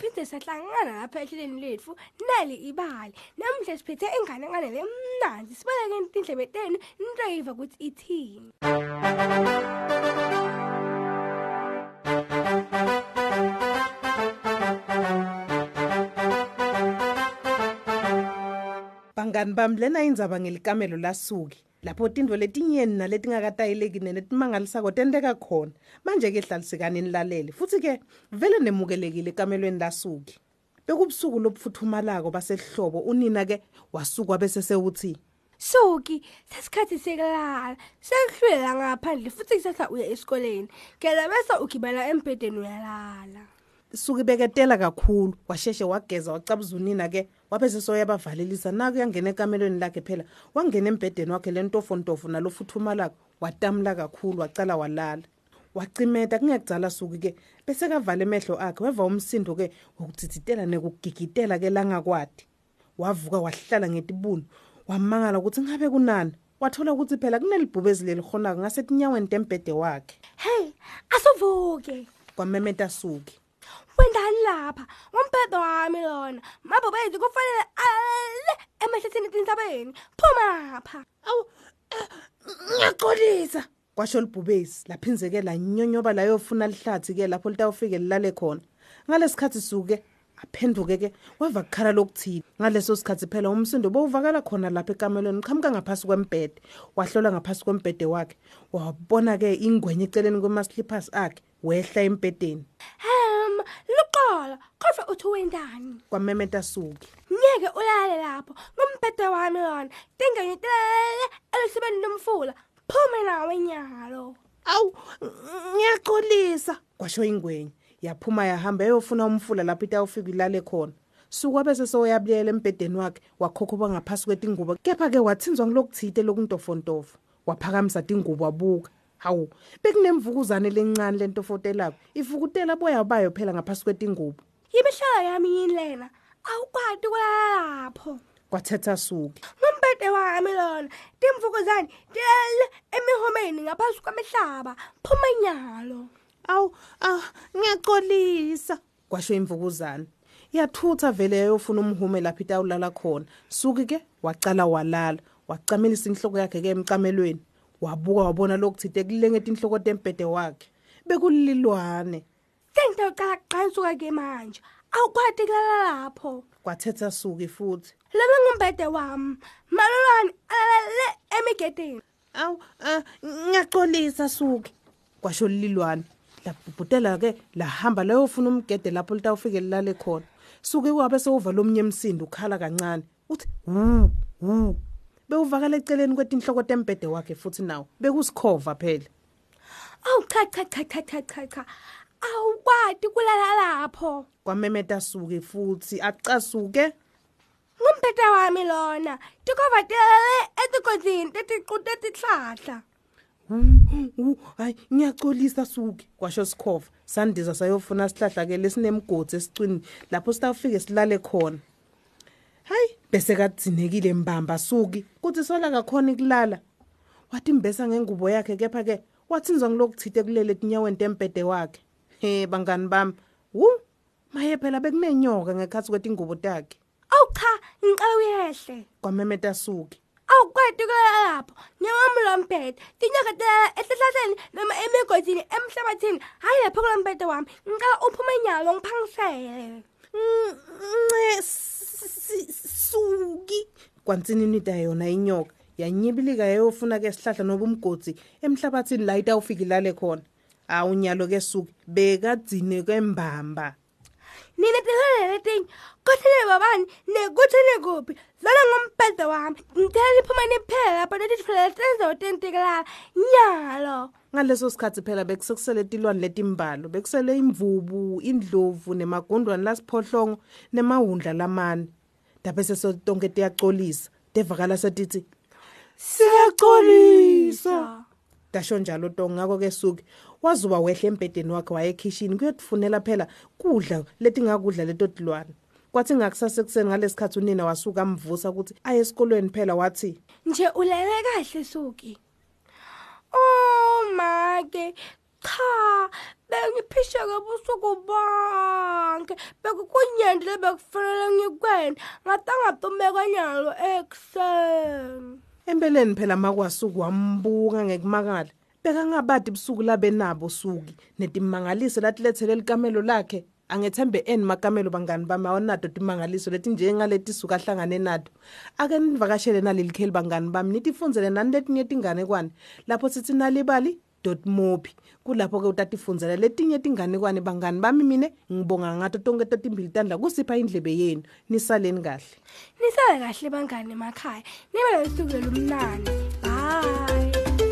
saphinde sahlangana lapha ehlelweni lethu. Nali ibali. Namhla siphethe ingane ngane lemnanzi sibaleke indlebe tenu niyiva ukuthi ithini. Bangani bami lena indzaba ngelikamelo lasuki lapho tindvo letinyeni naletingakatayeleki netimangalisako tenteka khona manje-ke hlalisekani nilalele futhi-ke vele nemukelekile ekamelweni lasuki bekubusuku lobufuthumalako basehlobo unina-ke wasuka bese sewuthi Suki, sesikhathi sekulala. Sekuhlwela ngaphandle futhi kusasa uya esikoleni. Kela bese ugibela embhedeni uyalala. Suke beketela kakhulu. Washeshe wageza wacabuza unina-ke wabese soyabavalelisa. Naku uyangena ekamelweni lakhe phela wangena embhedeni wakhe le ntofontofo nalofuthumalako watamula kakhulu wacala walala. Wacimeta kungekudzala suki-ke bese kavala emehlo akhe weva umsindo-ke wokutsitsitela nekugigitela-ke langakwadi wavuka wahlala ngetibunu wamangala ukuthi ngabe kunani? Wathola ukuthi phela kunelibhubezi lelikhonako ngasetinyaweni tembhede wakhe. Hey, asuvuke. kwamemeta suki Wendani lapha? Ngomphedo wami lona. Mabo bethu kufanele ale emahlathini tintabeni. Phuma apha. awu ngiyaxolisa kwasho libhubesi laphinzeke lanyonyoba layofuna lihlathi-ke lapho litawufike lilale khona ngalesikhathi suke aphenduke-ke weva kukhala lokuthile ngaleso sikhathi phela umsindo bowuvakala khona lapha ekamelweni uqhamuka ngaphasi kwembhede wahlola ngaphasi kwembhede wakhe wabona-ke ingwenya eceleni kwema-slippers akhe wehla embhedeni Hem, luqola. Kodwa uthi wendani? kwamemeta suki Ngeke ulale lapho. Ngomphedo wami lona. Tinganyitele elisibeni lomfula. Phuma nawe nyalo. awu ngiyaxolisa kwasho ingwenya yaphuma yahamba eyofuna umfula lapho itawufika ilale khona suka bese soyabuyela embhedeni wakhe wakhokhoba ngaphasi kwetingubo kepha-ke wathinzwa ngilokuthite lokuntofontofo waphakamisa tingubo wabuka hawu bekunemvukuzane lencane lentofotelako ivukutela boya bayo phela ngaphasi kwetingubo Yimihlala yami yini lena? Awukwati kulala lapho. kwathetha suki Ngomphedo wami lona. Timvukuzane tilele emihomeni ngaphansi kwemihlaba. Phuma nyalo. awu ah ngiyaxolisa kwasho imvukuzane yathutha vele yayofuna umhume lapho itawulala khona suki-ke wacala walala wacamilisa inhloko yakhe-ke emcamelweni wabuka wabona lokuthide kulengeta inhloko tembhede wakhe bekulilwane Sengicela qansuka ke manje. Awukwati kulala lapho. kwathetha suki futhi Lebe ngumphedo wami. Malulwane alale emigedeni. awu ah, ngiyaxolisa suki kwasho lilwane labhubhutela-ke lahamba layofuna umgede lapho litawufike lilale khona suke wabe sewuva lomnye emsindo ukhala kancane uthi wu wu bewuvakala eceleni kwetinhloko tembhede wakhe futhi nawo bekusikhova phela Awu cha cha cha cha cha cha. Awukwati kulala lapho. kwamemeta suke futhi acasuke Ngumphedo wami lona. Tikova tilale etikozini tetiquta tihlahla. Hayi ngiyaxolisa suki kwasho sikhova sandiza sayofuna sihlahla-ke lesinemgodi esicwini lapho sitawufike silale khona bese kadzinekile mbamba suki kuthi sola kakhona ikulala wathi mbesa ngengubo yakhe kepha-ke wathinzwa ngilokuthite kulele etinyaweni tembhede wakhe he bangani bami wu maye phela bekunenyoka ngekhathi kwetingubo takhe Awu cha, ngicela uyehle. kwamemeta suki Awukwati lapho. Nyawami lomphedo. Tinyoka tilala esihlahleni noma emigodini emhlabathini. Hayi lapho kulomphedo wami. Ngicela uphume nyalo ngiphangisele. nce suki kwansini nida yona inyoka yanyibilika yayofuna-ke sihlahla noba umgodzi emhlabathini la itawufika ilale khona awu nyalo ke suki bekadzine kwembamba Nina tilale letinye. Kothele babani nekuthele kuphi. Lana ngomphedo wami. Ngicela liphuma niphele lapho letitfule tenzo tentikala. Nyalo. ngaleso sikhathi phela bekusekusele tilwane letimbalo bekusele imvubu indlovu nemagundwane lasiphohlongo nemawundla lamane dabe sesotonke tiyacolisa tevakala setithi siyacolisa dasho njalo tonke ngako-ke suki wazuba wehle embhedeni wakhe wayekhishini kuyotifunela phela kudla letingakudla leto tilwane kwathi ngakusasekuseni ngalesikhathi unina wasuka amvusa ukuthi aye esikolweni phela wathi Nje ulele kahle suki. Oh make. cha bengiphisheke busuku bonke. Bekukunyendile bekufanele ngikwenze ngatangatumeka nyalo ekuseni empeleni phela makwasuku wambuka ngekumakala bekangabadi busuku labenabo suki. Netimangaliso latilethele likamelo lakhe. Angethembe eni makamelo bangani bami? Awanato timangaliso leti njengaleti suka ahlangane nato. Ake nivakashele naleli kheli bangani bami? Nitifundzele nani letinye tinganekwane lapho sithi nalibali mobi. Kulapho ke utatifundzela letinye tinganekwane bangani bami mine? Ngibonga ngato tonke totimbili tandla kusipha indlebe yenu. Nisaleni kahle. Nisale kahle bangani emakhaya. Nibe nesuku lomnandi bye.